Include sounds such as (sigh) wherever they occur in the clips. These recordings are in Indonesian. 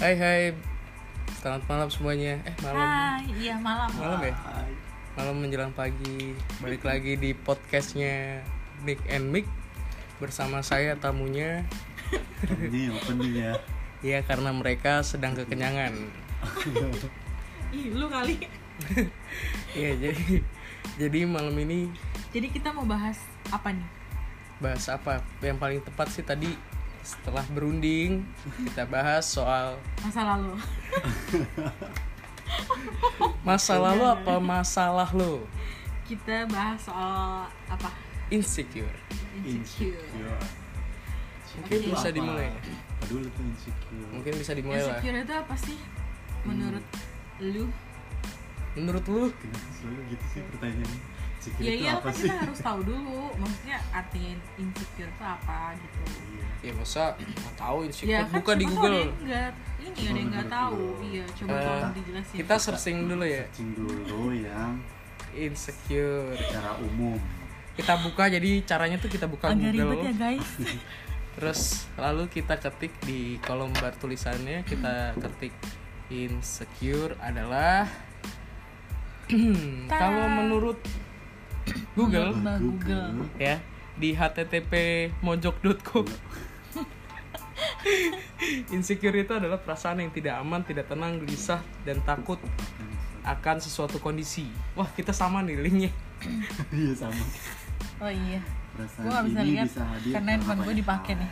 Hai hai Selamat malam semuanya Eh malam Hai, iya malam. Malam ya? Malam menjelang pagi Balik lagi di podcastnya Nick and Mick Bersama saya tamunya Ini opening ya. Ya karena mereka sedang kekenyangan (laughs) Ih, lu kali. Iya jadi Jadi malam ini Jadi kita mau bahas apa nih? bahas apa Yang paling tepat sih tadi Setelah berunding Kita bahas soal Masa lalu. Masa lalu apa masalah lo Kita bahas soal apa? Insecure Insecure. Mungkin Oke. bisa dimulai Apa dulu tuh insecure? Mungkin bisa dimulai lah Insecure itu apa sih? Menurut lu? Menurut lu selalu gitu sih pertanyaannya? Insecure Ya itu iya apa kan sih? kita harus tahu dulu. Maksudnya artinya insecure itu apa gitu. Iya. Ya masa nggak tahu insecure Ya kan Buka di Google ada yang enggak. Ini ada yang nggak tahu. Iya, coba Eh, tolong dijelasin. Kita searching dulu ya Searching dulu yang Insecure secara umum. Kita buka jadi caranya tuh kita buka agak ribet Google ya guys. (laughs) Terus lalu kita ketik di kolom bar tulisannya Kita ketik insecure adalah (clears throat) Kalau menurut Google Mbak Google. ya di http mojok.com (laughs) Insecure itu adalah perasaan yang tidak aman, tidak tenang, gelisah, dan takut akan sesuatu kondisi. Wah, kita sama nih linknya. (coughs) Iya sama. Oh iya. Perasaan Gua nggak bisa ini lihat bisa hadir karena handphone gua banyak dipakai nih.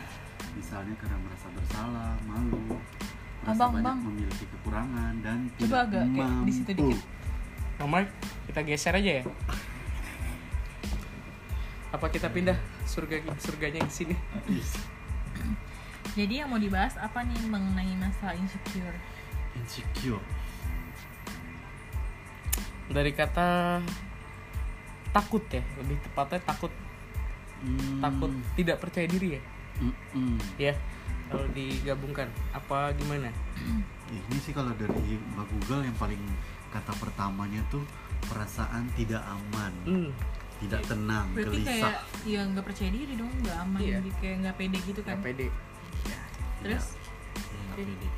Misalnya karena merasa bersalah, malu, merasa Abang, banyak bang. memiliki kekurangan dan Coba tidak agak kayak di situ mampu. dikit. Mama, kita geser aja ya. (laughs) Apa kita pindah surga surganya ke sini? Jadi yang mau dibahas apa nih mengenai masalah insecure? Insecure. Dari kata takut ya, lebih tepatnya takut Hmm. takut tidak percaya diri ya. Mm-mm. Ya, kalau digabungkan apa gimana? Ini sih kalau dari Mbak Google yang paling kata pertamanya tuh perasaan tidak aman, Hmm, tidak tenang, Berarti gelisah. kayak ya nggak percaya diri dong, nggak aman, Iya. jadi kayak nggak pede gitu kan? nggak pede. Terus Iya, nggak pede.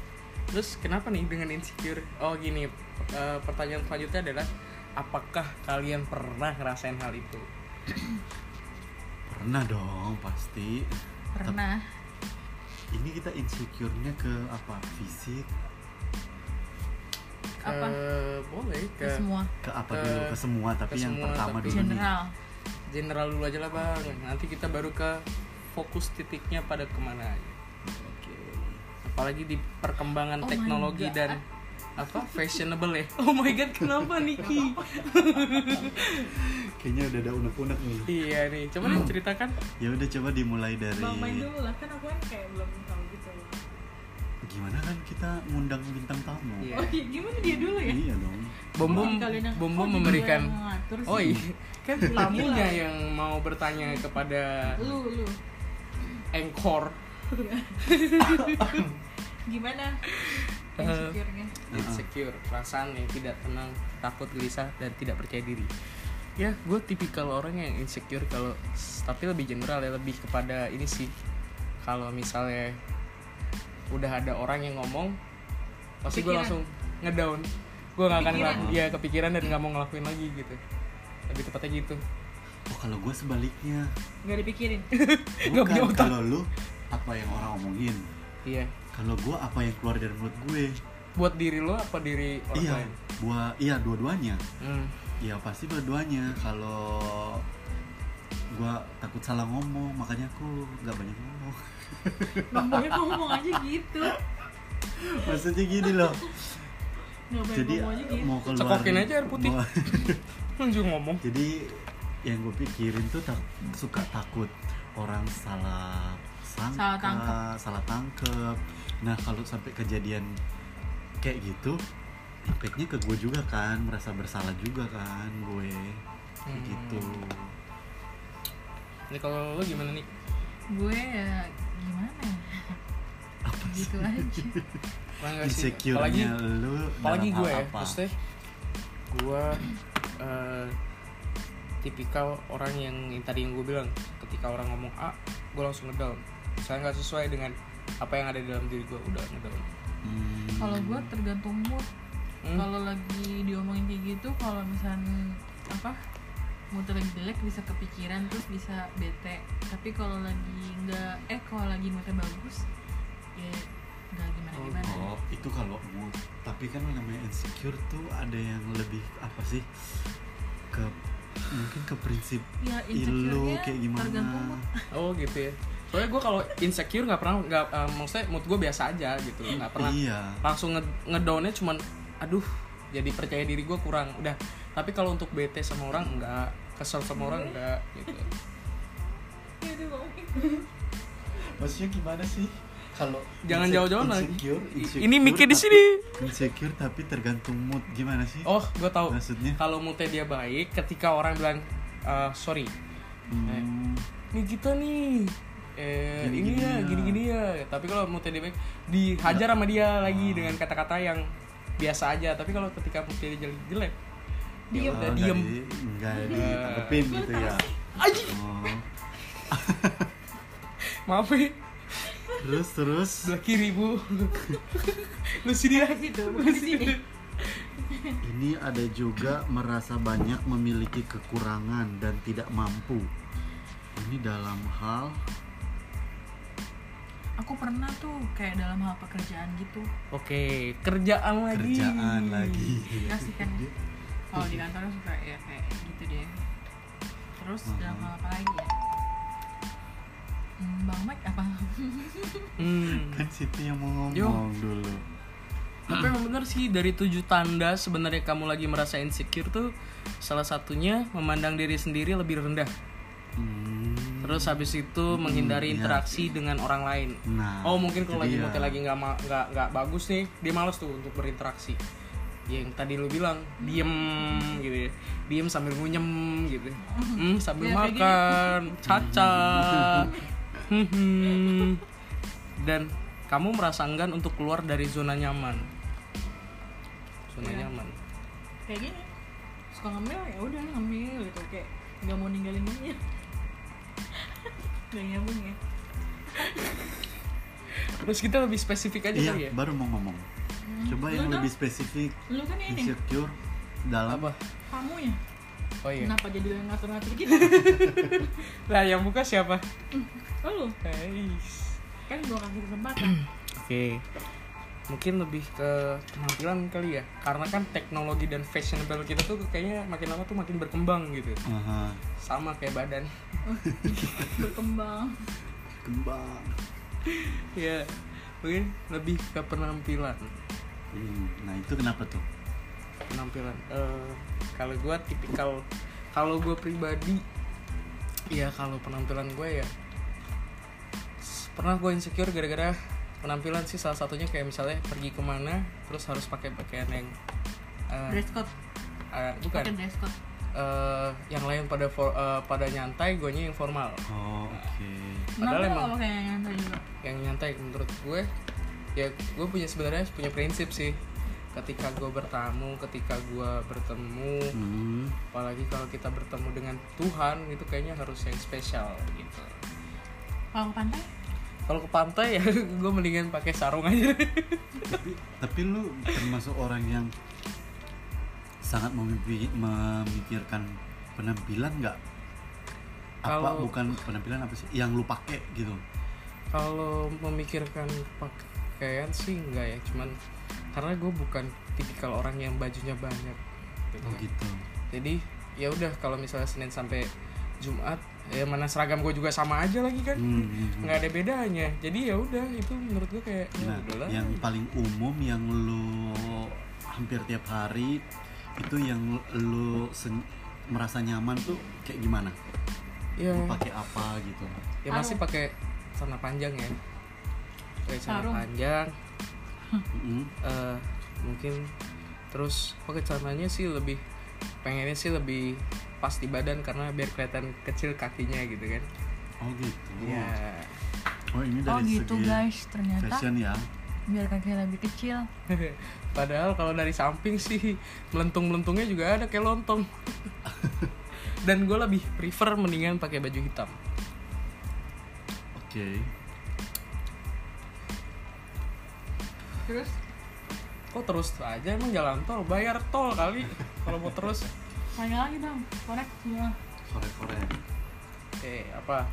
Terus kenapa nih dengan insecure? Oh gini, eh, pertanyaan selanjutnya adalah apakah kalian pernah ngerasain hal itu? Pernah dong pasti. pernah Ini kita insecure-nya ke apa? Fisik, Ke, Apa? boleh ke ke semua ke apa Ke- dulu? Ke semua, tapi ke yang semua, pertama tapi dulu nih. general. general dulu aja lah bang. Nanti kita baru ke fokus titiknya pada ke mana aja. Oke. Apalagi di perkembangan Oh teknologi dan apa fashionable ya. Oh my god, kenapa Niki? (laughs) Kayaknya udah ada unek-unek nih. iya nih, coba nih ceritakan. Ya udah coba dimulai dari Bang main dulu lah, kan aku kan kayak belum tahu. Gimana kan kita ngundang bintang tamu. Iya. Oh iya, gimana dia dulu ya? Iya dong. Bom Bom Oh, Bom Bom memberikan. Oh iya, (laughs) kan tamunya yang mau bertanya kepada Lu lu Anchor. (laughs) gimana? Eh, Insecure-nya. Insecure, perasaan yang tidak tenang, takut, gelisah, dan tidak percaya diri. Ya, gue tipikal orang yang insecure kalau tapi lebih general ya lebih kepada ini sih. Kalau misalnya udah ada orang yang ngomong, pasti gue langsung ngedown. Gue gak akan ngelakuin, ya kepikiran dan nggak mau ngelakuin lagi gitu. Lebih tepatnya gitu. Oh kalau gue sebaliknya. Nggak dipikirin. (laughs) Nggak punya Bukan otak. kalau lu apa yang orang omongin. Iya. Kalau gue apa yang keluar dari mulut gue. Buat diri lo apa diri orang iya. lain? Buat iya dua-duanya. Hmm. Ya pasti dua-duanya. Kalau gue takut salah ngomong, makanya aku nggak banyak ngomong. (laughs) Ngomongnya ngomong aja gitu. Maksudnya gini loh. Nggak Jadi gitu. mau keluar. Cekokin aja air putih. (laughs) Langsung ngomong. Jadi yang gue pikirin tuh tak, suka takut orang salah sangka, Salah tangkep. salah tangkep. Nah kalau sampai kejadian kayak gitu, impactnya ke gue juga kan, merasa bersalah juga kan gue, Hmm. gitu. Ini kalau lo gimana nih? Gue ya gimana ya? Apa sih? Gitu aja. Insecure-nya lu apalagi dalam gue hal ya apa? maksudnya gue eh, tipikal orang yang, yang tadi yang gue bilang ketika orang ngomong A gue langsung ngedown saya nggak sesuai dengan apa yang ada di dalam diri gue udah ngedown Hmm. kalau gue tergantung mood Hmm. kalau lagi diomongin kayak gitu kalau misalnya apa mood lagi jelek bisa kepikiran terus bisa bete tapi kalau lagi nggak eh kalau lagi moodnya bagus ya nggak gimana gimana Oh, itu kalau mood. Tapi kan yang namanya insecure tuh ada yang lebih apa sih? Ke mungkin ke prinsip ya lu insecure-nya kayak gimana. oh gitu ya soalnya gue kalau insecure nggak pernah nggak eh, maksudnya mood gue biasa aja gitu nggak pernah Iya. langsung nge ngedownnya cuman aduh jadi percaya diri gue kurang udah tapi kalau untuk bete sama orang enggak. Kesel sama orang enggak gitu. Maksudnya gimana sih? Kalau Jangan jauh-jauh lagi. insecure, insecure ini mikir di sini. Insecure tapi tergantung mood. Gimana sih? oh gue tahu. Maksudnya? kalau moodnya dia baik ketika orang bilang eh, sorry. Hmm, nih kita nih. Eh Gini-gini ini ya ya. gini-gini ya. Tapi kalau moodnya dia baik dihajar sama dia lagi dengan kata-kata yang biasa aja. Tapi kalau ketika moodnya dia jelek Diem. udah oh, diem. nggak di- Nggak ditanggepin gitu ya. aja Oh. maaf ya Terus terus. Sebelah kiri bu. Lu sini lah. Situ bukan di sini. ini ada juga merasa banyak memiliki kekurangan dan tidak mampu. Ini dalam hal aku pernah tuh kayak dalam hal pekerjaan gitu. Oke kerjaan lagi. Kerjaan lagi. Enggak sih kan kalau di kantor suka ya kayak gitu deh terus dalam hal apa lagi ya Hmm, Bang Mike apa? hmm. Kan situ yang mau Yo. ngomong dulu. tapi emang bener sih dari tujuh tanda sebenarnya kamu lagi merasa insecure tuh salah satunya memandang diri sendiri lebih rendah Hmm. terus habis itu menghindari iya. interaksi dengan orang lain Nah, oh mungkin kalau lagi moodnya lagi nggak nggak nggak bagus nih dia males tuh untuk berinteraksi Ya, yang tadi lu bilang diem gitu ya. Diem sambil ngunyem gitu. Hmm, sambil Ya, makan caca. Hmm. dan kamu merasa enggan untuk keluar dari zona nyaman? Zona Iya. nyaman. Kayak gini suka ngemil ya udah ngemil gitu. Kayak nggak mau ninggalin dia. Nggak nyambung ya. Terus kita lebih spesifik aja Iya, kali ya? baru mau ngomong. Coba Lu yang dong. lebih spesifik lu kan ini insecure dalam apa kamu ya oh iya kenapa jadi yang ngatur-ngatur gitu (laughs) lah yang buka siapa oh lu Guys. kan gua kasih kesempatan (clears throat) Oke. Mungkin lebih ke penampilan kali ya. Karena kan teknologi dan fashionable kita tuh kayaknya makin lama tuh makin berkembang gitu. Aha, Sama kayak badan. (laughs) berkembang kembang. (laughs) ya mungkin lebih ke penampilan. Hmm, Nah itu kenapa tuh? Penampilan. Eh kalau gua tipikal kalau gua pribadi ya kalau penampilan gue ya pernah gue insecure gara-gara penampilan sih salah satunya kayak misalnya pergi ke mana terus harus pakai pakaian yang eh, dress code eh, bukan pakai dress code eh yang lain pada for- eh, pada nyantai gue yang formal Oh oke. Padahal Kenapa emang- kalau kayak yang tadi juga yang nyantai menurut gue ya gue punya sebenarnya punya prinsip sih ketika gue bertamu ketika gue bertemu Hmm, apalagi kalau kita bertemu dengan Tuhan itu kayaknya harus yang spesial gitu kalau ke pantai kalau ke pantai ya (laughs) gue mendingan pakai sarung aja tapi tapi lu termasuk orang yang sangat memikirkan penampilan nggak? Apa Kalau- bukan penampilan apa sih? Yang lu pakai gitu? kalau memikirkan pakaian sih enggak ya cuman karena gue bukan tipikal orang yang bajunya banyak gitu Oh kan. gitu. jadi ya udah kalau misalnya Senin sampai Jumat ya mana seragam gue juga sama aja lagi kan Hmm, hmm, hmm. nggak ada bedanya jadi ya udah itu menurut gue kayak ya Nah, udahlah yang paling umum yang lu hampir tiap hari itu yang lu sen- merasa nyaman tuh kayak gimana? ya Lu pakai apa gitu? ya masih Sarung. pakai celana panjang ya pakai celana panjang. Eh, mungkin terus pakai celananya sih lebih pengennya sih lebih pas di badan karena biar kelihatan kecil kakinya gitu kan. Oh gitu. ya Oh ini oh dari gitu segi guys. Ternyata fashion ya. biar kakinya lebih kecil. (laughs) Padahal kalau dari samping sih melentung melentungnya juga ada kayak lontong. (laughs) Dan gue lebih prefer mendingan pakai baju hitam. Oke. Terus kok terus aja emang jalan tol bayar tol kali kalau mau terus tanya lagi dong korek semua Sore-sore. eh apa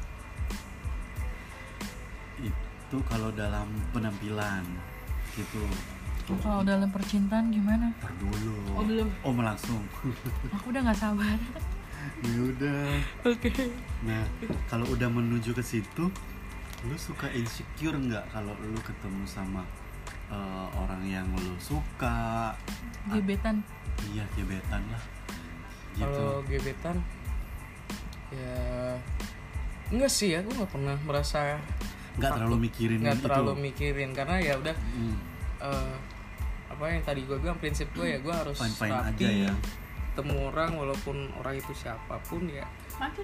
Itu kalau dalam penampilan gitu. kalau dalam percintaan gimana Ntar dulu. Oh, belum. Oh, langsung. (laughs) aku udah nggak sabar ya udah. oke Nah, kalau udah menuju ke situ, lu suka insecure nggak kalau lu ketemu sama eh, orang yang lu suka? gebetan Iya, gebetan lah. Gitu. kalau gebetan ya enggak sih ya gue nggak pernah merasa nggak terlalu mikirin nggak itu. terlalu mikirin karena ya udah Hmm, eh, apa yang tadi gue bilang prinsip gue ya gue (clears throat) harus Fine-fine rapi aja ya. temu orang walaupun orang itu siapa pun ya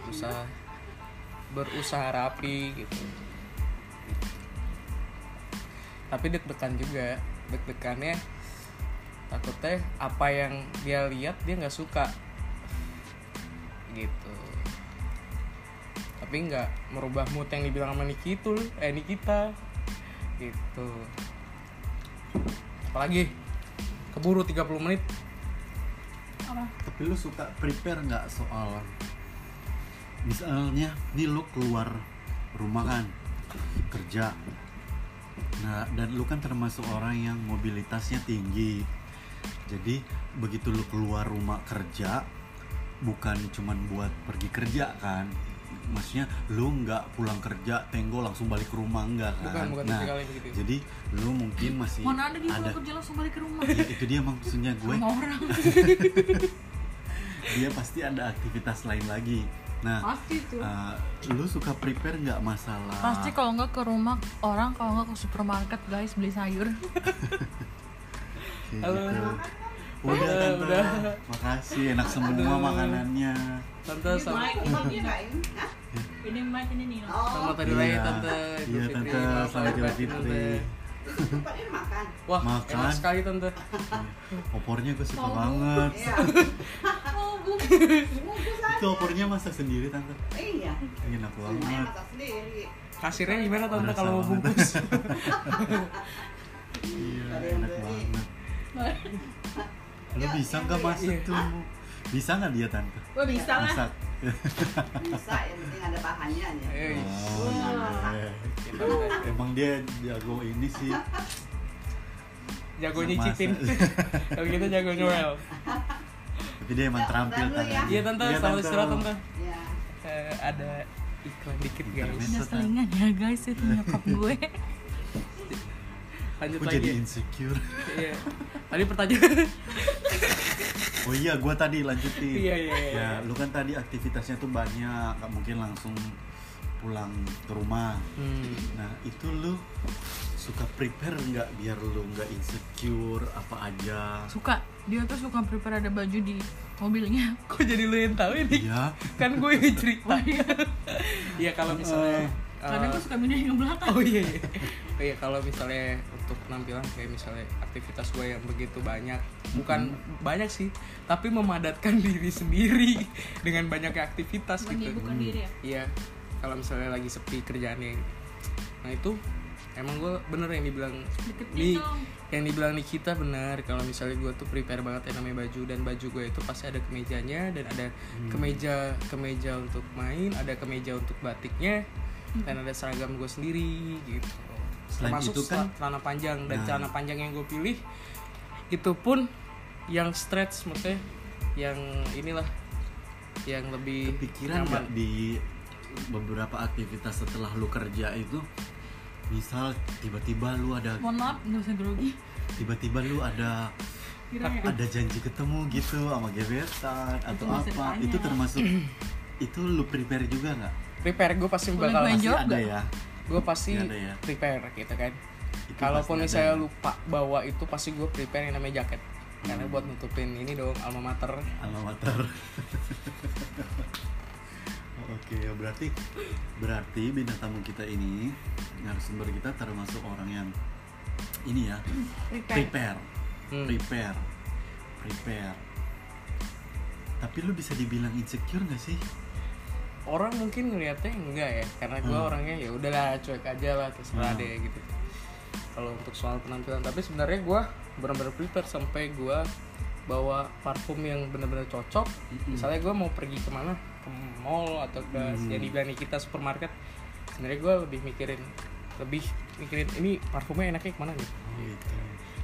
usah berusaha rapi gitu tapi deg-degan juga. Deg-degannya takutnya apa yang dia lihat dia nggak suka. Gitu. Tapi nggak merubah mood yang dibilang sama Nikitul eh Nikita. Gitu. Apalagi? Keburu 30 menit. Apa? Tapi lu suka prepare nggak soal misalnya nih lu keluar rumah kan kerja nah dan lu kan termasuk orang yang mobilitasnya tinggi. Jadi begitu lu keluar rumah kerja bukan cuman buat pergi kerja kan. Maksudnya lu nggak pulang kerja tenggo langsung balik ke rumah enggak kan? Bukan, bukan nah begitu. jadi lu mungkin masih mana ada dia ada pulang kerja langsung balik ke rumah? Ya, itu dia maksudnya gue. Sama orang. (laughs) Dia pasti ada aktivitas lain lagi nah pasti tuh. uh, lu suka prepare nggak masalah? Pasti kalau nggak ke rumah orang kalau nggak ke supermarket guys beli sayur. (laughs) Halo. gitu. udah Udah, tante. Udah. makasih enak semua makanannya. Tante sama ini mic ini? Nih selamat hari Iya. raya tante. Iya, Fitri. Tante. Selamat Idul batin, Tante. wah Makan. enak sekali tante. Opornya gue suka banget. (laughs) Oh bu itu opornya masak sendiri tante. Iya, enak banget masak sendiri. kasirnya gimana tante Berasa kalau mau banget. bungkus? (laughs) Iya Ada yang enak banget. (laughs) Ya, bisa nggak beli. masak Iya. tuh bisa nggak dia tante? Wah bisa lah. Masak Bisa, yang penting ada bahannya. Eh, Oh, iya. ya. Emang dia jago ini sih. jago nyicipin kalau gitu jago nyoel Tapi dia emang Ya, terampil kan. ya. iya tante selamat istirahat tante Ya. Eh, ada iklan dikit guys. Ada selingan ya guys itu nyokap gue lanjut Aku lagi jadi insecure. iya tadi pertanyaan (laughs) Oh iya, gua tadi lanjutin. Iya, iya, iya. Ya, lu kan tadi aktivitasnya tuh banyak, nggak mungkin langsung pulang ke rumah. hmm. Nah, itu lu suka prepare nggak biar lu nggak insecure apa aja? suka dia tuh suka prepare ada baju di mobilnya (laughs) kok jadi lu yang tahu ini Iya. kan gue yang cerita (laughs) iya kalau misalnya karena eh, gue suka mindahin ke belakang oh iya iya Oh iya kalau misalnya untuk penampilan kayak misalnya aktivitas gue yang begitu banyak. Bukan banyak sih tapi memadatkan (laughs) diri sendiri dengan banyaknya aktivitas gitu. Menyibukkan diri ya? Iya kalau misalnya lagi sepi kerjaannya nah itu emang gue bener yang dibilang di yang dibilang Nikita benar kalau misalnya gue tuh prepare banget yang namanya baju dan baju gue itu pasti ada kemejanya dan ada kemeja kemeja untuk main ada kemeja untuk batiknya dan ada seragam gue sendiri gitu Selain termasuk itu kan- celana panjang. Dan Nah. celana panjang yang gue pilih itu pun yang stretch maksudnya yang inilah yang lebih Kepikiran nyaman. nggak di beberapa aktivitas setelah lu kerja itu? Misal tiba-tiba lu ada mohon maaf nggak usah grogi. tiba-tiba lu ada kira ya. ada janji ketemu gitu sama gebetan atau bisa apa? itu termasuk itu lu prepare juga nggak? Prepare gue pasti Boleh bakal jawab ada ya gue pasti ya. prepare gitu kan. Itu kalaupun misalnya ada. lupa bawa itu pasti gue prepare yang namanya jaket. Karena buat nutupin ini dong alma mater. Alma mater. (laughs) Oke berarti berarti bintang tamu kita ini narasumber kita termasuk orang yang ini ya prepare. Hmm. prepare. Prepare. Tapi lu bisa dibilang insecure gak sih orang mungkin ngeliatnya enggak ya karena gue Hmm. orangnya ya udahlah cuek aja lah terserah Hmm. deh gitu kalau untuk soal penampilan tapi sebenarnya gue benar-benar prepare sampai gue bawa parfum yang benar-benar cocok misalnya gue mau pergi ke mana ke mall atau ke Hmm. yang dibilang kita supermarket sebenarnya gue lebih mikirin lebih mikirin ini parfumnya enaknya ke mana nih Oh, gitu.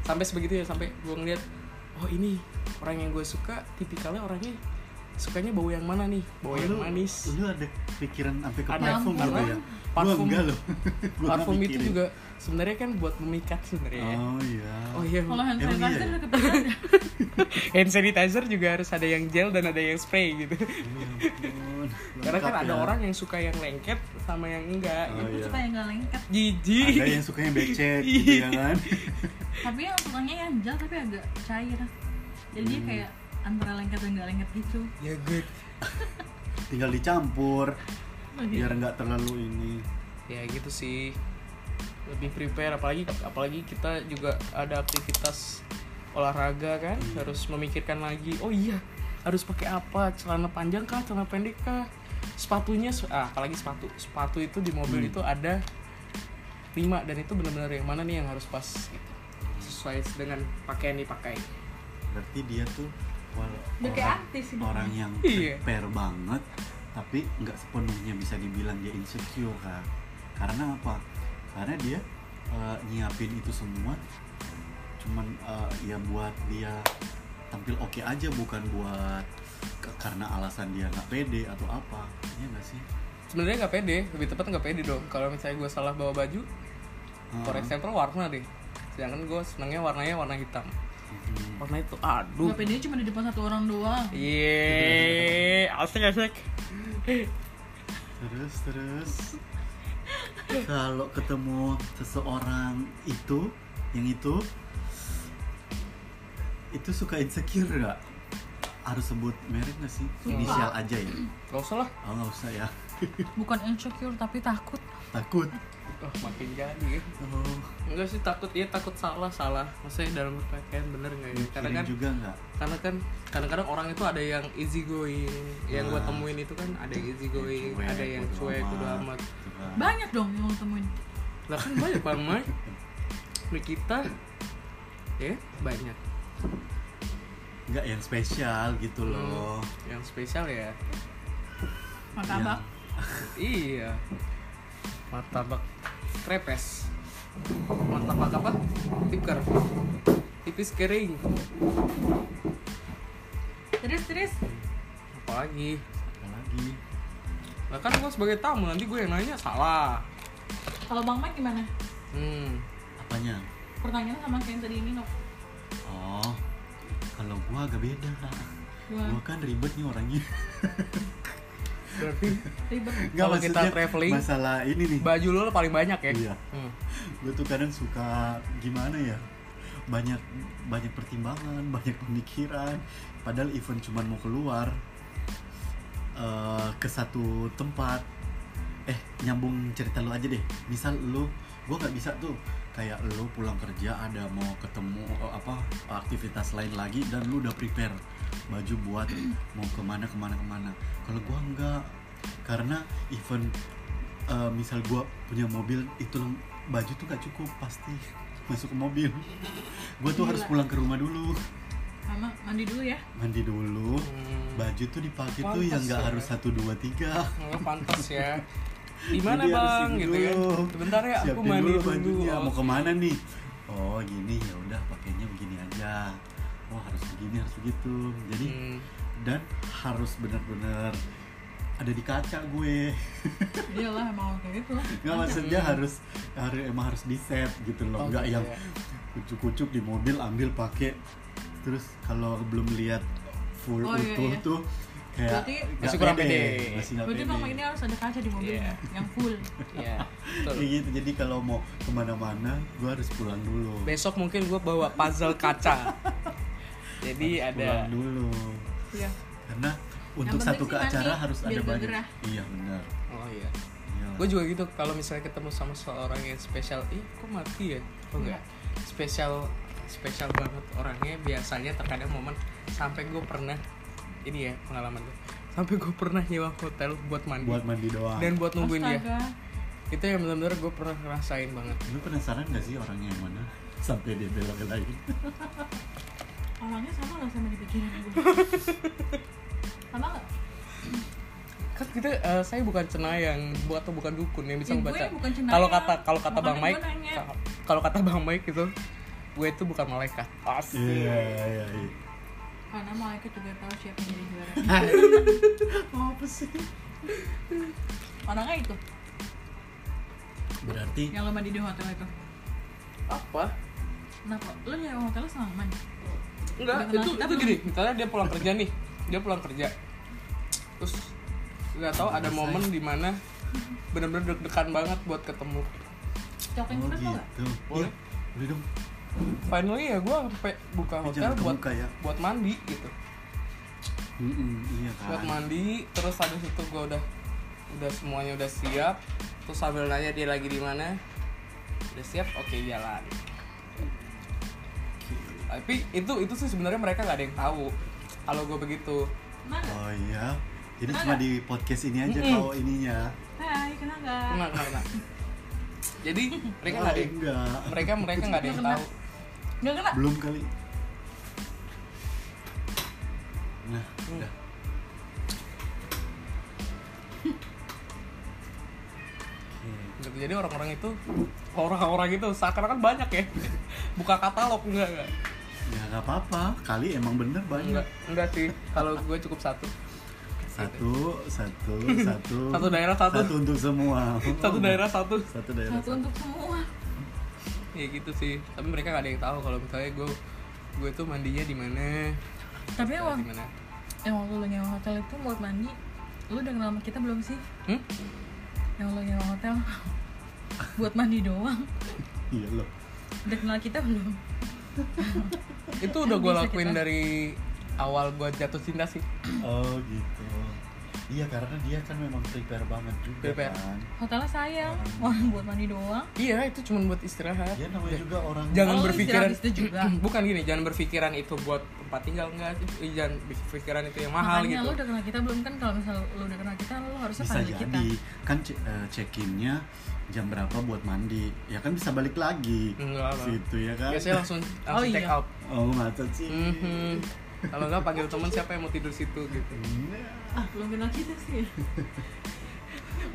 sampai sebegitu ya sampai gue ngeliat oh ini orang yang gue suka tipikalnya orangnya sukanya bau yang mana nih bau Oh, yang lu- manis Lu ada pikiran sampai ke Ada, parfum gitu ya? parfum- Gua enggak loh. (laughs) Gua parfum itu mikirin. juga sebenarnya kan buat memikat sebenarnya ya. Oh iya. oh iya Kalau hand Emang sanitizer iya ya? ya? (laughs) hand sanitizer juga harus ada yang gel dan ada yang spray gitu Oh, ya (laughs) karena kan ada ya. orang yang suka yang lengket sama yang enggak Oh, gitu iya. suka yang gak lengket jijik Ada yang sukanya becek gitu ya kan? Tapi yang sukanya yang gel tapi agak cair Jadi Hmm. kayak antara lengket dan gak lengket gitu. Ya good. Tinggal dicampur Oh, iya. biar nggak terlalu ini. ya gitu sih. Lebih prepare apalagi apalagi kita juga ada aktivitas olahraga kan harus memikirkan lagi oh iya harus pakai apa? Celana panjang kah? Celana pendek kah? Sepatunya se- ah, apalagi sepatu. Sepatu itu di mobil Hmm. itu ada lima dan itu benar-benar yang mana nih yang harus pas gitu. Sesuai dengan pakaian dipakai. Berarti dia tuh Udah kayak orang, artis hidupnya. orang yang Iya. prepare banget tapi nggak sepenuhnya bisa dibilang dia insecure kan. Karena apa? Karena dia eh, nyiapin itu semua cuman eh, ya buat dia tampil oke aja bukan buat ke- karena alasan dia nggak pede atau apa ya nggak sih sebenarnya nggak pede lebih tepat nggak pede dong kalau misalnya gue salah bawa baju for Heeh. example warna deh sedangkan gue senangnya warnanya warna hitam Warna itu aduh. Gak pede cuma di depan satu orang doang. Yeay, asik asik. terus terus. Kalau ketemu seseorang itu yang itu itu suka insecure nggak? Harus sebut merek nggak sih? Suka. inisial aja ya? Gak usah lah. oh nggak usah ya. Bukan insecure tapi takut. Takut Oh, makin jadi. oh Enggak sih takut ya takut salah salah. Maksudnya dalam berpakaian bener nggak ya? Karena kan juga nggak karena kan kadang-kadang orang itu ada yang easy going. Yang gue Ah. temuin itu kan ada yang easy going, Cuek, ada yang cuek udah amat. Gitu kan. Banyak dong yang lo temuin Lah kan banyak bang Mai. Di kita ya banyak nggak yang spesial gitu loh yang spesial ya. Martabak Iya. Martabak krepes. Martabak apa? Tikar. Tipis kering. Terus terus Apalagi? apalagi Lah kan gue sebagai tamu nanti gue yang nanya salah. Kalau Bang Mike gimana? Hmm. apanya Pertanyaannya sama kayak yang tadi ini no oh kalau gua agak beda Gua gua kan ribet nih orangnya (laughs) Berarti ribet. (laughs) Kalau kita traveling, masalah ini nih. baju lo paling banyak ya? Iya. Hmm. gue tuh kadang suka gimana ya? Banyak banyak pertimbangan banyak pemikiran. Padahal event cuman mau keluar eh, ke satu tempat. Eh nyambung cerita lu aja deh. Misal lu gue nggak bisa tuh. Kayak lu pulang kerja ada mau ketemu eh, aktivitas lain lagi dan lu udah prepare baju buat (clears throat) mau ke mana ke mana ke mana kalau gua enggak karena event eh, misal gua punya mobil itu baju tuh gak cukup pasti (laughs) masuk ke mobil gua tuh harus Gila. pulang ke rumah dulu Mama mandi dulu ya mandi dulu Hmm. baju tuh dipakai tuh yang nggak ya. harus satu dua tiga Nggak pantas ya. Di (laughs) mana Jadi harus bang? Gitu kan? dulu. Sebentar ya, aku mandi dulu. bajunya. Oh, mau ke mana nih oh gini ya udah pakainya begini aja. Oh harus begini harus begitu. Jadi Hmm. dan harus benar-benar ada di kaca gue. (laughs) Iyalah emang kayak gitu. Nggak maksudnya harus harus emang harus di set gitu loh. Oh, nggak gitu yang ya. kucuk-kucuk di mobil ambil pakai. Terus kalau belum lihat full Oh, iya, utuh iya. tuh kayak Berarti- Masih kurang pede. masih Berarti pede ini harus ada kaca di mobilnya Iya. Yang full Iya. betul. kayak gitu jadi kalau mau ke mana-mana gue harus pulang dulu Besok mungkin gue bawa puzzle kaca. (laughs) Jadi Harus ada pulang dulu Iya karena untuk satu ke acara harus ada banyak gerah. iya benar Oh iya. Iya. Gue juga gitu kalau misalnya ketemu sama seorang yang spesial, ih kok mati ya? Kok enggak? Spesial spesial banget orangnya biasanya terkadang momen sampai gue pernah ini ya pengalaman gue sampai gue pernah nyewa hotel buat mandi. Buat mandi doang. Dan buat nungguin dia. Astaga. Itu yang benar-benar gue pernah ngerasain banget. Lu penasaran gak sih orangnya yang mana? Sampai dia bela-belain (laughs) orangnya sama nggak sama di pikiran gue (laughs) sama nggak? Kan kita eh, saya bukan cenayang bu- atau bukan dukun yang bisa Ya, membaca kalau kata kalau kata bang Mike kalau kata bang Mike itu gue itu bukan malaikat. Asli iya iya iya karena malaikat juga tahu siapa yang jadi juara. (laughs) Apa sih? Orangnya itu. Berarti yang lo mandi di hotel itu. Apa? Kenapa? Lo nyewa hotelnya sama mandi enggak itu itu gini misalnya dia pulang kerja nih dia pulang kerja. Terus nggak tahu ada momen di mana bener-bener deg-degan banget buat ketemu. Coklat oh gitu. Boleh. iya. Boleh dong finally ya gue sampai buka hotel buat kebuka ya. buat mandi gitu. Mm-mm, iya buat kan mandi terus habis itu gue udah udah semuanya udah siap. Terus sambil nanya dia lagi di mana. Udah siap oke jalan. Tapi itu itu sih sebenarnya mereka nggak ada yang tahu kalau gue begitu. Mana oh iya? Jadi Kenal cuma nggak? di podcast ini aja Mm-mm. tahu ininya? Hai kenal gak kena kena kena jadi (laughs) mereka nggak ada mereka mereka nggak ada yang Nggak tahu nggak kena? Belum kali. Nah Hmm. udah. Oke. gitu jadi orang-orang itu orang-orang itu seakan-akan banyak ya. (laughs) Buka katalog enggak enggak ya nggak apa-apa. Kali emang bener banyak. Enggak enggak sih. Kalau gue cukup satu. Satu satu (laughs) satu Satu. daerah, satu. satu untuk semua. Satu daerah satu. Satu daerah satu. untuk semua ya gitu sih. Tapi mereka gak ada yang tahu kalau misalnya gue gue tuh mandinya di mana. Tapi di emang mana. yang waktu lo nyewa hotel itu buat mandi lo udah kenal sama kita belum sih? Hmm? yang lo nyewa hotel. Buat mandi doang. Iya loh udah kenal kita belum? Itu udah gue lakuin kita. dari awal gue jatuh cinta sih. Oh gitu iya karena dia kan memang prepare banget juga Prepare. kan. Hotelnya sayang orang buat mandi doang. Iya itu cuma buat istirahat. Dia namanya juga orang jangan Oh, berpikiran itu juga. (clears throat) bukan gini jangan berpikiran itu buat tempat tinggal enggak Eh, jangan berpikiran itu yang mahal makanya gitu. lo udah kenal kita belum? Kan kalau misal lo udah kenal kita lo harusnya bisa panggil kita. Jadi kan ce- eh, check-innya jam berapa buat mandi? Ya kan bisa balik lagi. Enggak lah situ ya kan? Biasanya langsung langsung Oh, check iya. out. Oh masa sih? Mhm. Kalau enggak panggil teman siapa yang mau tidur situ gitu? Ah belum kenal kita sih.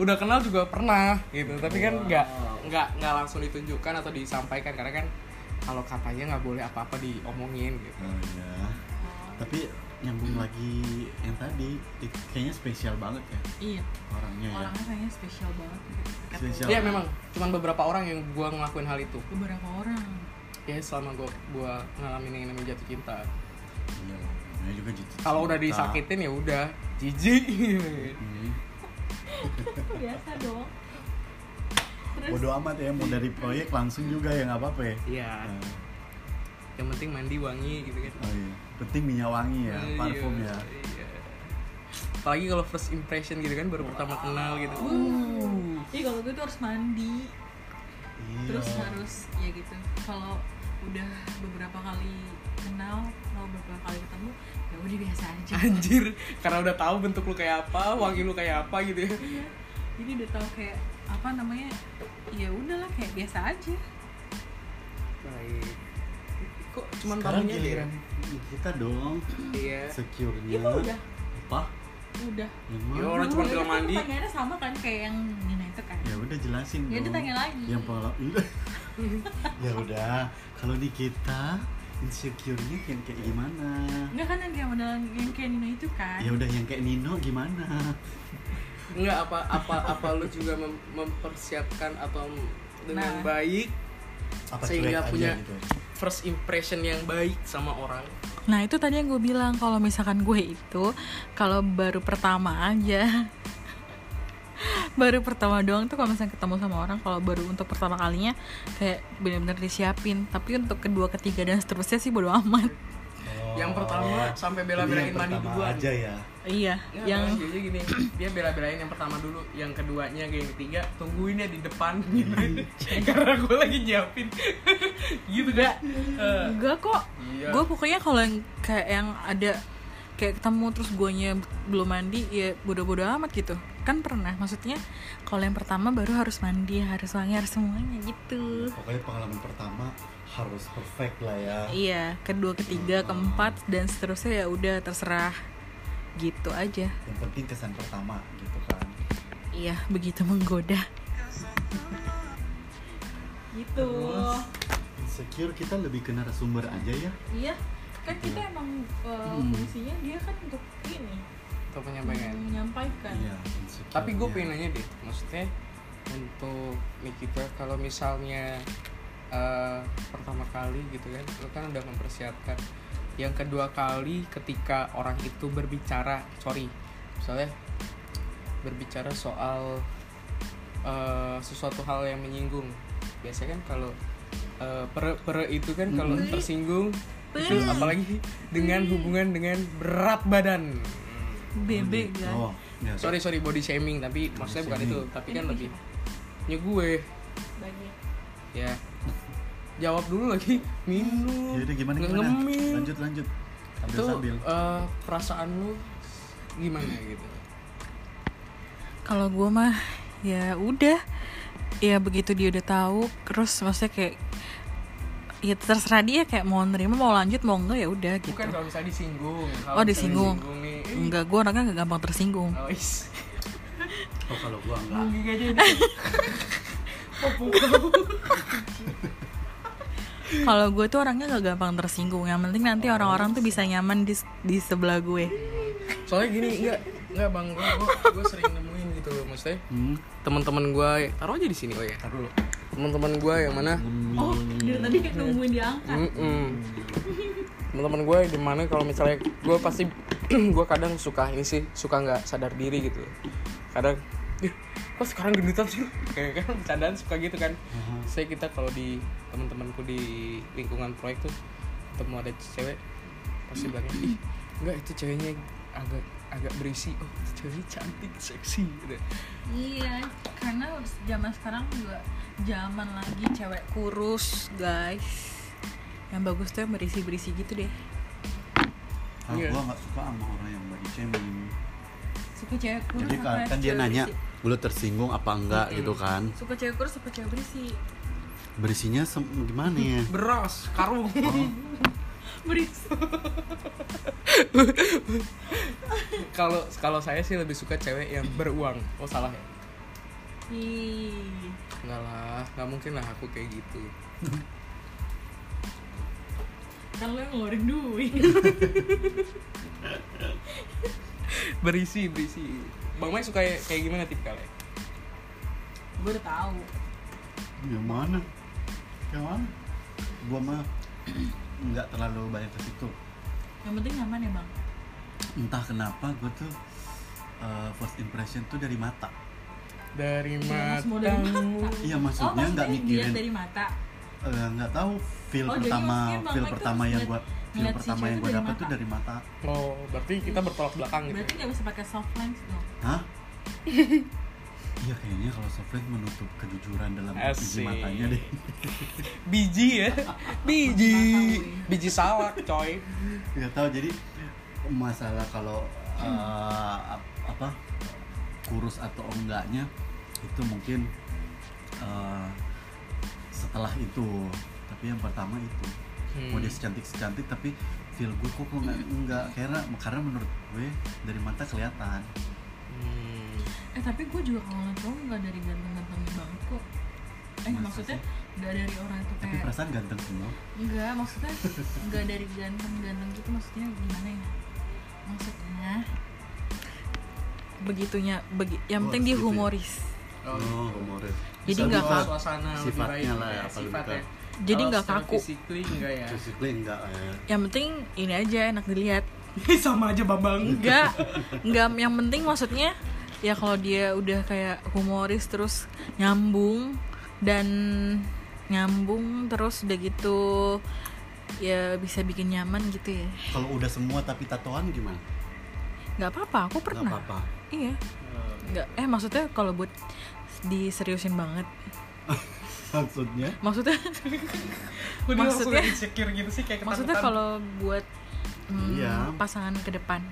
Udah kenal juga pernah gitu tapi kan nggak nggak nggak langsung ditunjukkan atau disampaikan karena kan kalau katanya nggak boleh apa-apa diomongin gitu. Oh ya tapi nyambung lagi yang tadi kayaknya spesial banget ya. Iya. Orangnya ya. Orangnya kayaknya spesial banget. Spesial. Iya memang. Cuman beberapa orang yang gua ngelakuin hal itu. Beberapa orang. Ya selama gua gua ngalamin yang namanya jatuh cinta iya namanya juga jatuh kalau udah disakitin ya udah jijik. Hmm. biasa dong. Terus? Bodo amat ya mau dari proyek langsung juga ya nggak apa-apa ya. Iya. Nah, yang penting mandi wangi gitu kan. Oh iya penting minyak wangi ya Iya, parfum ya. iya. apalagi kalau first impression gitu kan baru pertama kenal gitu. Uh Iya kalau gue tuh harus mandi. Iya. Terus harus ya gitu. Kalau udah beberapa kali kenal kalau beberapa kali ketemu ya udah biasa aja. Anjir karena udah tahu bentuk lu kayak apa wangi lu kayak apa gitu ya. Iya. jadi udah tahu kayak apa namanya ya udahlah kayak biasa aja. Baik. Kok cuman sekarang tamunya giliran dia kita dong. Iya. Secure-nya. Itu udah. Apa? Udah. Ya mana orang cuma Udah, bilang kan mandi. pertanyaannya sama kan kayak yang Nina itu kan. Ya udah jelasin Ya udah tanya lagi. yang pola (laughs) ya udah kalau di kita insecure-nya yang kayak gimana? Enggak kan yang kayak model yang kayak Nina itu kan. Ya udah yang kayak Nino gimana? Enggak apa apa apa lu juga mem- mempersiapkan atau dengan Nah. baik apa Sehingga punya- gitu? first impression yang baik sama orang. Nah itu tadi yang gue bilang kalau misalkan gue itu kalau baru pertama aja baru pertama doang tuh kalau misalnya ketemu sama orang kalau baru untuk pertama kalinya kayak benar-benar disiapin. Tapi untuk kedua ketiga dan seterusnya sih bodo amat. Yang pertama sampai bela-belain mandi duluan. aja ya? Iya Nggak, yang biasanya gini dia bela-belain yang pertama dulu yang keduanya kayak yang ketiga tungguin ya di depan. Gitu (laughs) karena gue lagi nyiapin. (laughs) Gitu kan Eh, enggak kok. Iya. gue pokoknya kalau yang kayak yang ada kayak ketemu terus guanya belum mandi ya bodo-bodo amat gitu. Kan pernah maksudnya kalau yang pertama baru harus mandi harus wangi harus semuanya gitu. Pokoknya pengalaman pertama harus perfect lah ya. Iya kedua ketiga keempat dan seterusnya ya udah terserah. Gitu aja. Yang penting kesan pertama gitu kan. Iya begitu menggoda. Gitu. Terus, insecure kita lebih ke narasumber aja ya. Iya kan kita emang uh, Hmm. fungsinya dia kan untuk ini Untuk penyampaikan. menyampaikan iya Tapi gue ya. pengen nanya deh, maksudnya untuk Nikita kalau misalnya eh, pertama kali gitu kan, lo kan udah mempersiapkan. Yang kedua kali ketika orang itu berbicara, sorry, misalnya berbicara soal eh, sesuatu hal yang menyinggung. Biasanya kan kalau eh, pere pere itu kan kalau Hmm. tersinggung itu apalagi dengan hubungan dengan berat badan. bebek kan oh ya, Sorry sorry body shaming tapi maksudnya bukan itu. shaming. tapi kan lebih siapa? nya gue. Bagi. ya. Jawab dulu lagi. Minum. Yaudah, gimana gimana? Ngemin. Lanjut lanjut. Sambil itu sambil. eh, perasaan lu gimana gitu? Kalau gue mah ya udah. Ya begitu dia udah tahu terus maksudnya kayak ya terserah dia kayak mau nerima mau lanjut mau enggak ya udah gitu. bukan kalau misalnya disinggung Kalau Oh, disinggung. nih eh, enggak gue orangnya gak gampang tersinggung. Oh, is. (laughs) oh kalau gua enggak. Ngomong aja (laughs) kalau gue tuh orangnya gak gampang tersinggung yang penting nanti orang-orang tuh bisa nyaman di di sebelah gue. Soalnya gini enggak enggak bang. Gue gue sering nemuin gitu loh maksudnya hmm. teman-teman gue taruh aja di sini oh ya. Taruh dulu teman-teman gue yang mana? Oh dari tadi kayak nungguin diangkat Mm-mm. teman-teman gue di mana kalau misalnya gue pasti (clears throat) gue kadang suka ini sih suka nggak sadar diri gitu. Kadang "Ih, kok sekarang gendutan sih? (laughs) Kayak kan bercandaan suka gitu kan. Saya kita kalau di teman-temanku di lingkungan proyek tuh ketemu ada cewek pasti bilangnya ih enggak itu ceweknya agak agak berisi oh ceweknya cantik seksi gitu. Iya karena zaman sekarang juga zaman lagi cewek kurus guys. Yang bagus tuh yang berisi berisi gitu deh. Kalau Iya. gua nggak suka sama orang yang body shaming suka cewek kurus jadi kan, kan dia cewek nanya berisi? lu tersinggung apa enggak? Mm-mm. gitu kan. Suka cewek kurus apa cewek berisi? Berisinya gimana ya? Beras karung. Berisi (laughs) kalau kalau saya sih lebih suka cewek yang beruang. Oh salah ya? Ih, Enggak lah, nggak mungkin lah aku kayak gitu. kan lo yang ngeluarin duit. Berisi, berisi. Bang Mai suka kayak gimana tipikalnya? gue udah tahu. Yang mana? Yang mana? Gua mah nggak terlalu banyak ke situ yang penting nyaman ya bang entah kenapa gue tuh uh, first impression tuh dari mata Dari Ya, matamu. mata. iya oh maksudnya nggak dilihat mikirin dari mata eh, nggak tahu feel Oh, pertama feel pertama yang gua feel pertama yang dari dapet tuh dari mata Oh, berarti kita bertolak belakang gitu. berarti ya? nggak bisa pakai soft lens dong hah (laughs) Iya kayaknya kalau softline menutup kejujuran dalam Asik. matanya deh. (laughs) Biji ya. Biji. Biji salak, coy. Gak tahu jadi masalah kalau uh, ap- apa kurus atau enggaknya itu mungkin uh, setelah itu. Tapi yang pertama itu mau dia Hmm. secantik secantik tapi feel gue kok kok nggak enggak karena karena menurut gue dari mata kelihatan. Hmm. Eh tapi gue juga kalau ngeliat cowok nggak dari ganteng-ganteng banget kok eh Masa maksudnya sih? nggak dari orang itu Tapi kayak perasaan ganteng semua. Enggak, maksudnya (laughs) enggak dari ganteng-ganteng gitu maksudnya gimana ya? Maksudnya begitunya begi, yang Oh, penting dia gitu ya? humoris. Oh, Oh, humoris. Jadi nggak juga kaku. suasana sifatnya lah ya, ya, sifatnya. Jadi nggak secara kaku. Physically enggak ya. Physically enggak ya. Yang penting ini aja enak dilihat. (laughs) Sama aja Bambang. Enggak, enggak yang penting maksudnya ya kalau dia udah kayak humoris terus nyambung dan nyambung terus udah gitu ya bisa bikin nyaman gitu ya. Kalau udah semua tapi tatoan gimana? nggak apa-apa, aku Nggak pernah. apa-apa. Iya. Nggak, eh maksudnya kalau buat diseriusin banget. (laughs) Maksudnya? Maksudnya (laughs) Maksudnya- insecure gitu sih kayak maksudnya kalau buat Hmm, Iya. pasangan ke depan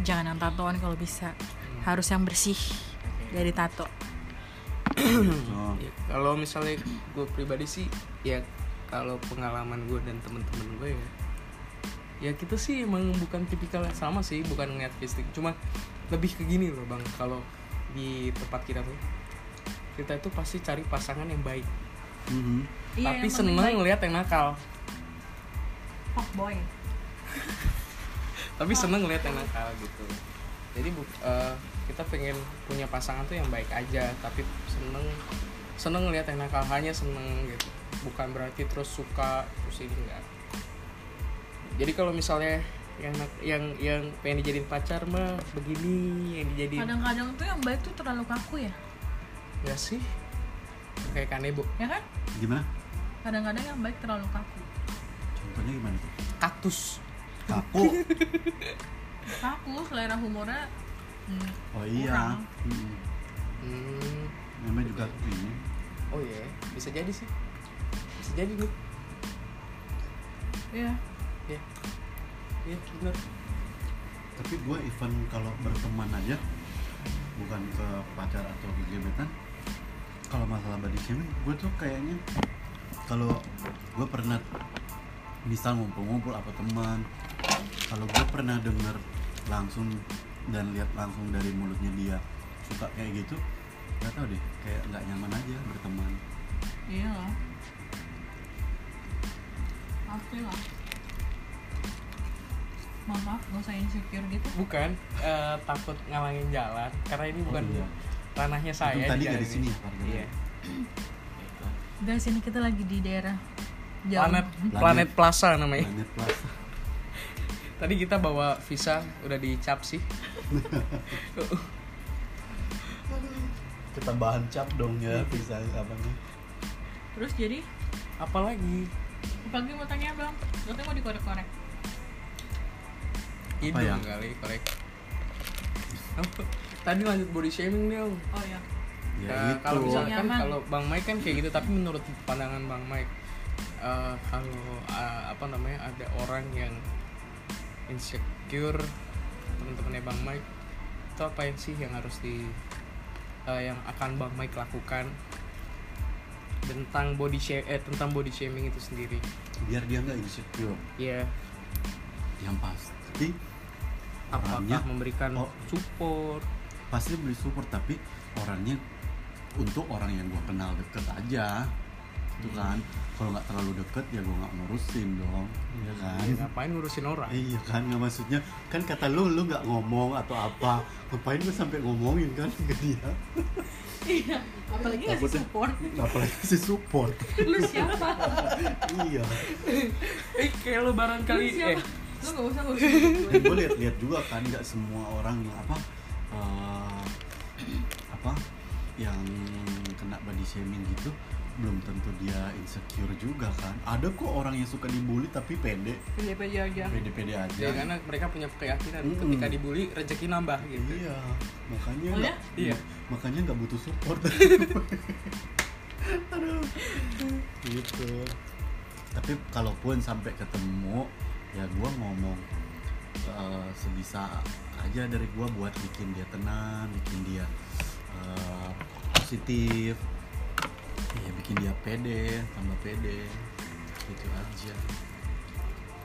jangan yang tatoan kalau bisa harus yang bersih dari tato. Oh. Ya, kalau misalnya gue pribadi sih ya kalau pengalaman gue dan temen-temen gue ya ya kita sih emang bukan tipikal yang sama sih bukan ngeliat fisik. Cuma lebih ke gini loh bang. Kalau di tempat kita tuh kita itu pasti cari pasangan yang baik. Mhm. tapi seneng ngeliat yang nakal. Boy tapi seneng ngeliat yang nakal gitu jadi bu eh, kita pengen punya pasangan tuh yang baik aja tapi seneng seneng ngeliat yang nakal hanya seneng gitu. Bukan berarti terus suka terus ini enggak. Jadi kalau misalnya yang nak- yang yang pengen dijadiin pacar mah begini yang dijadiin kadang-kadang tuh yang baik tuh terlalu kaku ya. Enggak sih. Kayak kanebo ya kan? Gimana? kadang-kadang yang baik terlalu kaku. Contohnya gimana tuh? kaktus Kaku. (laughs) kaku selera humornya hmm, Oh iya. Kurang. Hmm, Namanya juga ini. oh iya. Bisa jadi sih. Bisa jadi nih iya. Ya iya bener Tapi gue even kalau berteman aja bukan ke pacar atau ke gebetan kalau masalah body shaming gue tuh kayaknya kalau gue pernah misal ngumpul-ngumpul apa teman kalau gue pernah denger langsung dan lihat langsung dari mulutnya dia suka kayak gitu gak tau deh kayak nggak nyaman aja berteman. Iya lah. Pasti lah. Maaf maaf gak usah insecure gitu. Bukan eh, takut ngalangin jalan karena ini bukan iya. ranahnya saya Untung tadi di nggak jalan di sini ini. ya, iya. Guys ini kita lagi di daerah jauh planet planet plaza namanya. Planet Plus tadi kita bawa visa udah dicap sih. Ketambahan cap dong ya bisa apa nih terus jadi? Apalagi pagi mau tanya bang. Katanya mau dikorek-korek. Hidung ya? kali korek. Apa? (laughs) tadi lanjut body shaming nih Om. oh ya ya Nah, itu. kalau misalkan kalau Bang Mike kan kayak gitu tapi menurut pandangan Bang Mike eh, kalau eh, apa namanya ada orang yang insecure teman-temannya Bang Mike itu apa yang sih yang harus di eh, yang akan Bang Mike lakukan? Tentang body sha- eh tentang body shaming itu sendiri. Biar dia nggak insecure. Ya yang pasti apakah orangnya memberikan Oh. support? pasti beli support tapi orangnya untuk orang yang gue kenal deket aja itu kan. Kalau nggak terlalu deket ya gue nggak ngurusin dong. Ya kan? ya, ngapain ngurusin orang? Iya kan nggak maksudnya. Kan kata lu lu nggak ngomong atau apa. Ngapain gue sampai ngomongin kan ke dia? Iya apalagi ngasih support. apalagi si support. Lu siapa? Iya. Eh kayak barangkali siapa? eh. Lu gak usah gak usah. Gue lihat-lihat juga kan nggak semua orang yang apa eh, apa yang kena body shaming gitu belum tentu dia insecure juga kan. Ada kok orang yang suka dibully tapi pede. Pede-pede aja. Pede-pede aja. Ya karena mereka punya keyakinan. Mm-mm. ketika dibully rezeki nambah gitu. Iya. Makanya Oh ya? nggak- Iya. makanya nggak butuh support. (laughs) Aduh. Gitu. Tapi kalaupun sampai ketemu ya gua ngomong eh, sebisa aja dari gua buat bikin dia tenang bikin dia eh, positif ya bikin dia pede tambah pede. Gitu aja.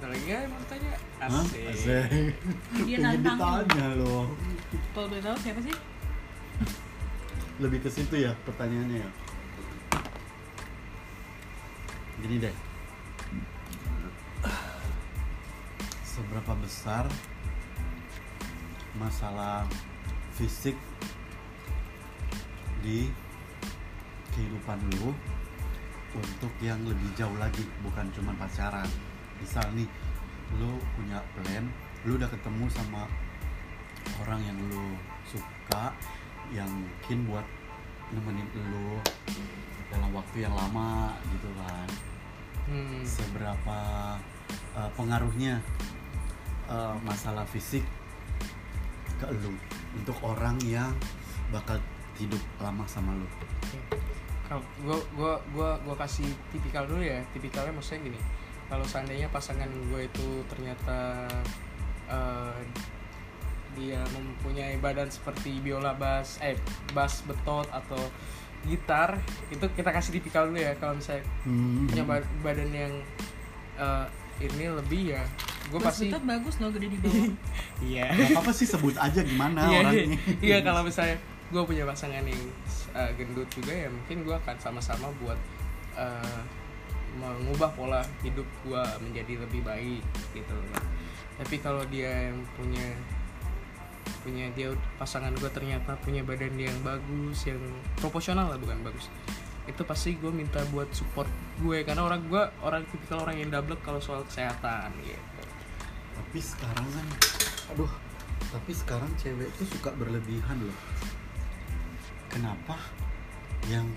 Lagi yang mau tanya Hah? asik. Dia nantangin. ditanya loh. Kalau boleh tahu siapa sih? Lebih ke situ ya pertanyaannya ya. Gini deh. Seberapa besar masalah fisik di kehidupan lu untuk yang lebih jauh lagi bukan cuma pacaran. Misal nih lu punya plan lu udah ketemu sama orang yang lu suka yang mungkin buat nemenin lu dalam waktu yang lama gitu kan. Hmm. seberapa uh, pengaruhnya uh, masalah fisik ke lu untuk orang yang bakal hidup lama sama lu gua gua gua gua kasih tipikal dulu ya. Tipikalnya maksudnya gini. Kalau seandainya pasangan gue itu ternyata eh, dia mempunyai badan seperti biola bass eh bass betot atau gitar itu kita kasih tipikal dulu ya. Kalau misalnya Hmm. punya ba- badan yang eh, ini lebih ya gue pasti betot bagus loh gede di bawah. (laughs) Iya. Apa-apa sih sebut aja gimana iya orangnya. iya kalau misalnya gue punya pasangan yang uh, gendut juga ya mungkin gue akan sama-sama buat uh, mengubah pola hidup gue menjadi lebih baik gitu loh. Tapi kalau dia yang punya punya dia pasangan gue ternyata punya badan yang bagus yang proporsional lah bukan bagus itu pasti gue minta buat support gue. Karena orang gue orang tipikal orang yang double kalau soal kesehatan gitu. Tapi sekarang kan, aduh, tapi sekarang cewek tuh suka berlebihan loh. Kenapa? Yang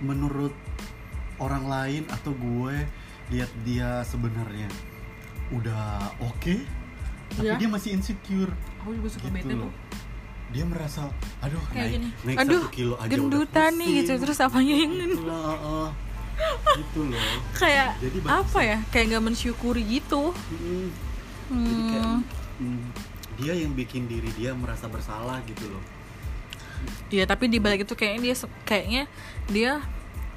menurut orang lain atau gue lihat dia sebenarnya udah oke, tapi Iya. dia masih insecure. aku juga suka Gitu bete loh. tuh Dia merasa, aduh kayak naik, gini naik aduh satu kilo aja gendutan nih gitu pusing." terus apanya yang Gitu lah, uh, gitu loh. kayak Jadi apa ya kayak nggak mensyukuri gitu Mm, Jadi kayak hmm. mm, dia yang bikin diri dia merasa bersalah gitu loh. Iya tapi di balik itu kayaknya dia kayaknya dia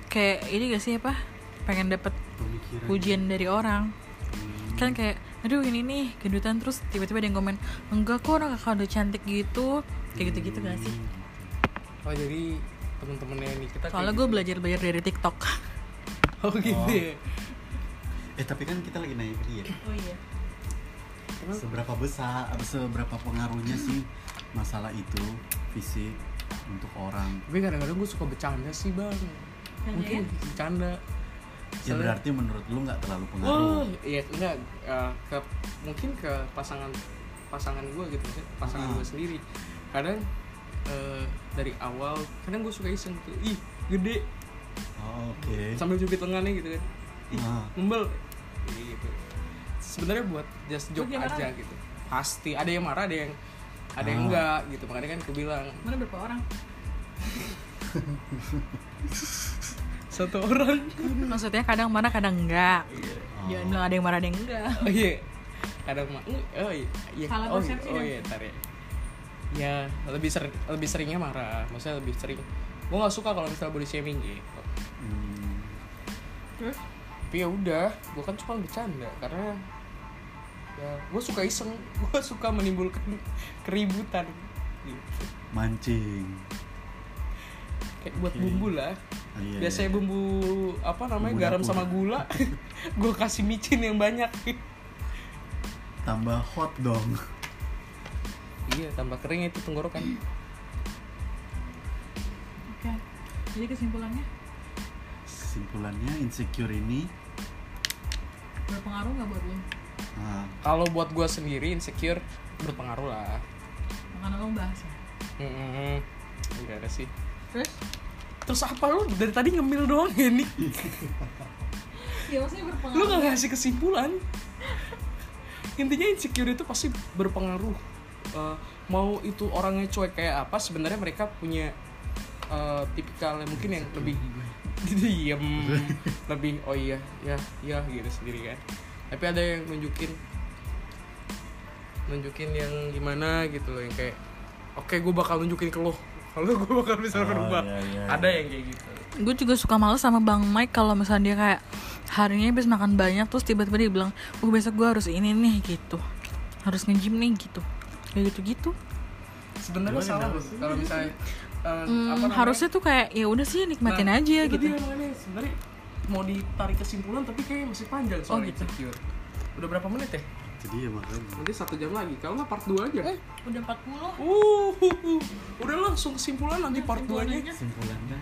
kayak ini gak sih apa pengen dapat Pemikiran. pujian dari orang Hmm. kan kayak aduh ini nih gendutan terus tiba-tiba ada yang komen enggak kok orang kakak udah cantik gitu kayak gitu-gitu gak sih oh jadi temen-temennya ini kita kayak soalnya gitu. gue belajar belajar dari TikTok (laughs) oh gitu Oh. ya Eh tapi kan kita lagi nanya ke dia. oh iya Seberapa besar, apa seberapa pengaruhnya sih masalah itu fisik untuk orang? tapi kadang-kadang gue suka bercanda sih bang. Mungkin bercanda. Ya Soalnya- berarti menurut lu nggak terlalu oh pengaruh. iya enggak. Eh, ke mungkin ke pasangan pasangan gue gitu pasangan Ah. gue sendiri. Kadang eh, dari awal kadang gue suka iseng tuh ih gede. Oh, Oke. sambil cubit lengannya gitu kan. Ih Ah. membel gitu. Sebenarnya buat just joke marah aja gitu. Pasti. Ada yang marah ada yang ada yang Ah. enggak gitu. Makanya kan aku bilang. Mana berapa orang? (laughs) Satu orang. Maksudnya kadang mana kadang enggak. Oh. jangan bilang ada yang marah ada yang enggak. Oh iya. Kadang mah oh iya. Iya. Salah oh, iya, oh iya tar ya. Ya lebih sering lebih seringnya marah. Maksudnya lebih sering. Gue nggak suka kalau misalnya body shaming gitu. Hmm. terus? Tapi ya udah gue kan cuma bercanda. Karena ya gue suka iseng (laughs) gue suka menimbulkan keributan gitu. Mancing. kayak buat Oke. bumbu lah Ah, iya, biasanya iya. bumbu apa namanya Bumbu garam dapur. sama gula (laughs) gue kasih micin yang banyak tambah hot dong. iya tambah kering itu tenggorokan oke jadi kesimpulannya Kesimpulannya insecure ini berpengaruh nggak buat lo ah, kalau buat gue sendiri insecure berpengaruh lah makanya lo bahas ya Hmm, enggak ada sih. terus Terus apa lu dari tadi ngemil doang ya nih? (laughs) ya maksudnya berpengaruh Lu gak ngasih kesimpulan. Intinya insecure itu pasti berpengaruh. Eh, mau itu orangnya cuek kayak apa, sebenarnya mereka punya eh, tipikal yang mungkin yang lebih (laughs) diem, lebih oh iya, ya, ya gitu sendiri kan. Tapi ada yang nunjukin nunjukin yang gimana gitu loh yang kayak oke gue bakal nunjukin ke lo. (laughs) Kalau gue bakal bisa Oh, berubah. iya, iya, ada iya. yang kayak gitu. Gue juga suka males sama bang Mike kalau misalnya dia kayak harinya habis makan banyak terus tiba-tiba dia bilang oh besok gue harus ini nih gitu. Harus nge-gym nih gitu. Kayak gitu-gitu. Sebenarnya Gimana, salah kalau misalnya eh, Hmm, harusnya tuh kayak ya udah sih nikmatin Nah, aja itu gitu. dia sebenarnya mau ditarik kesimpulan tapi kayaknya masih panjang soal Oh, gitu. insecure. Udah berapa menit ya? Jadi ya makanya. Nanti satu jam lagi. Kalau nggak part 2 aja. Eh udah 40 uh udah langsung kesimpulan nanti part 2 nya kesimpulannya.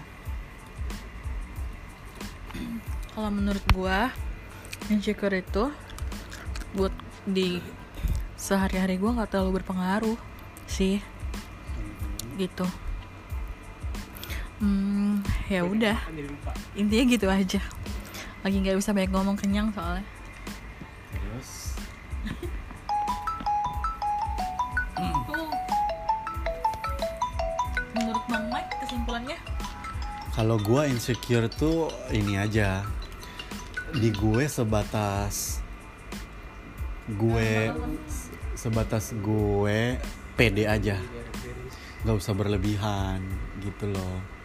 (clears throat) Kalau menurut gua insecure itu buat di sehari-hari gua nggak terlalu berpengaruh sih. Gitu hmm ya udah. intinya gitu aja. Lagi nggak bisa banyak ngomong kenyang soalnya. Terus? Menurut bang Mike kesimpulannya? Kalau gua insecure tuh ini aja. Di gue sebatas gue sebatas gue pede aja. Nggak usah berlebihan gitu loh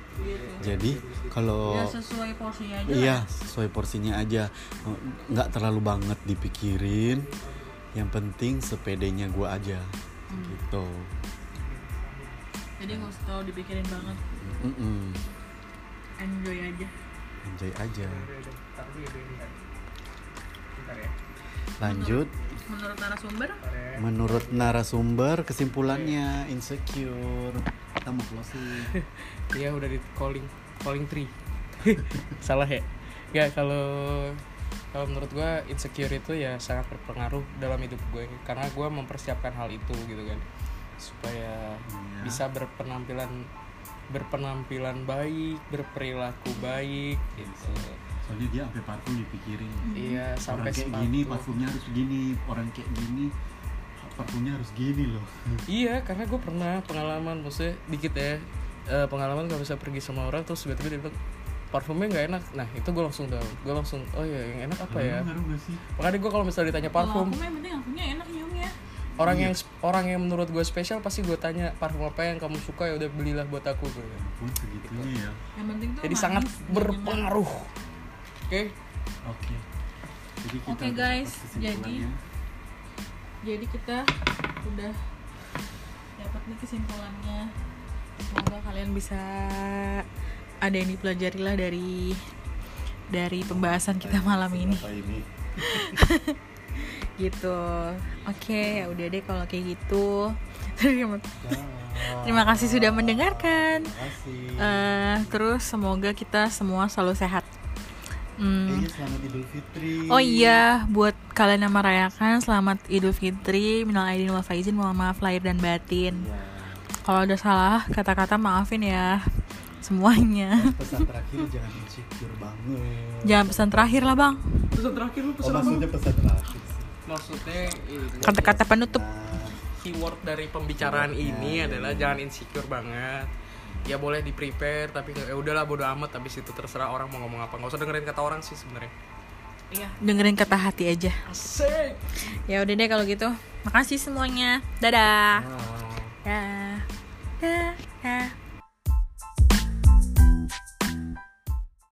jadi kalau ya sesuai porsinya aja iya lah. sesuai porsinya aja. Nggak terlalu banget dipikirin. Yang penting sepedenya gue aja. Gitu. Jadi nggak usah terlalu dipikirin banget. Mm-mm. enjoy aja. Enjoy aja. Ya. lanjut menurut narasumber ya. menurut narasumber kesimpulannya insecure kita mau closing (laughs) Iya udah di calling calling tree. (laughs) Salah ya? Ya kalau kalau menurut gue insecure itu ya sangat berpengaruh dalam hidup gue karena gue mempersiapkan hal itu gitu kan supaya Iya. bisa berpenampilan berpenampilan baik berperilaku baik gitu soalnya dia sampai parfum dipikirin. Iya sampai orang kayak sepatu. gini parfumnya harus gini orang kayak gini parfumnya harus gini loh. (laughs) Iya karena gue pernah pengalaman maksudnya dikit ya. Eh, pengalaman kalau bisa pergi sama orang terus tiba-tiba dia bilang parfumnya nggak enak. Nah itu gue langsung tahu. Gue langsung oh ya yang enak apa ya? Lu ngaruh gak sih? Makanya gue kalau misalnya ditanya parfum yang penting enak nyiumnya orang Iya. yang orang yang menurut gue spesial pasti gue tanya parfum apa yang kamu suka? Ya udah belilah buat aku. Gitu. pun segitunya ya. Yang penting tuh jadi manis sangat dan berpengaruh oke. Oke. Jadi kita Oke, udah guys, kesimpulannya. jadi kita udah dapat nih kesimpulannya. Semoga kalian bisa ada yang dipelajari lah dari dari pembahasan kita malam ini. ini. (laughs) Gitu. Oke ya udah deh kalau kayak gitu. (laughs) Terima terima kasih sudah mendengarkan. Terima kasih. Eh, terus semoga kita semua selalu sehat Hmm. Selamat Idul Fitri Oh iya, buat kalian yang merayakan selamat Idul Fitri, minal aidin wal faizin, mohon maaf lahir dan batin. Iya. Kalau ada salah kata-kata maafin ya semuanya. pesan terakhir jangan insecure banget Jangan pesan terakhir lah bang. pesan terakhir lu oh, pesan apa maksudnya pesan terakhir sih. maksudnya ini, Kata-kata penutup. Nah, keyword dari pembicaraan Keywordnya, ini iya. adalah jangan insecure banget ya boleh di prepare tapi ya udahlah bodo amat habis itu terserah orang mau ngomong apa nggak usah dengerin kata orang sih sebenarnya Iya. Dengerin kata hati aja. asik Ya udah deh kalau gitu. Makasih semuanya. Dadah. Ah. Dah. Dah. Dah.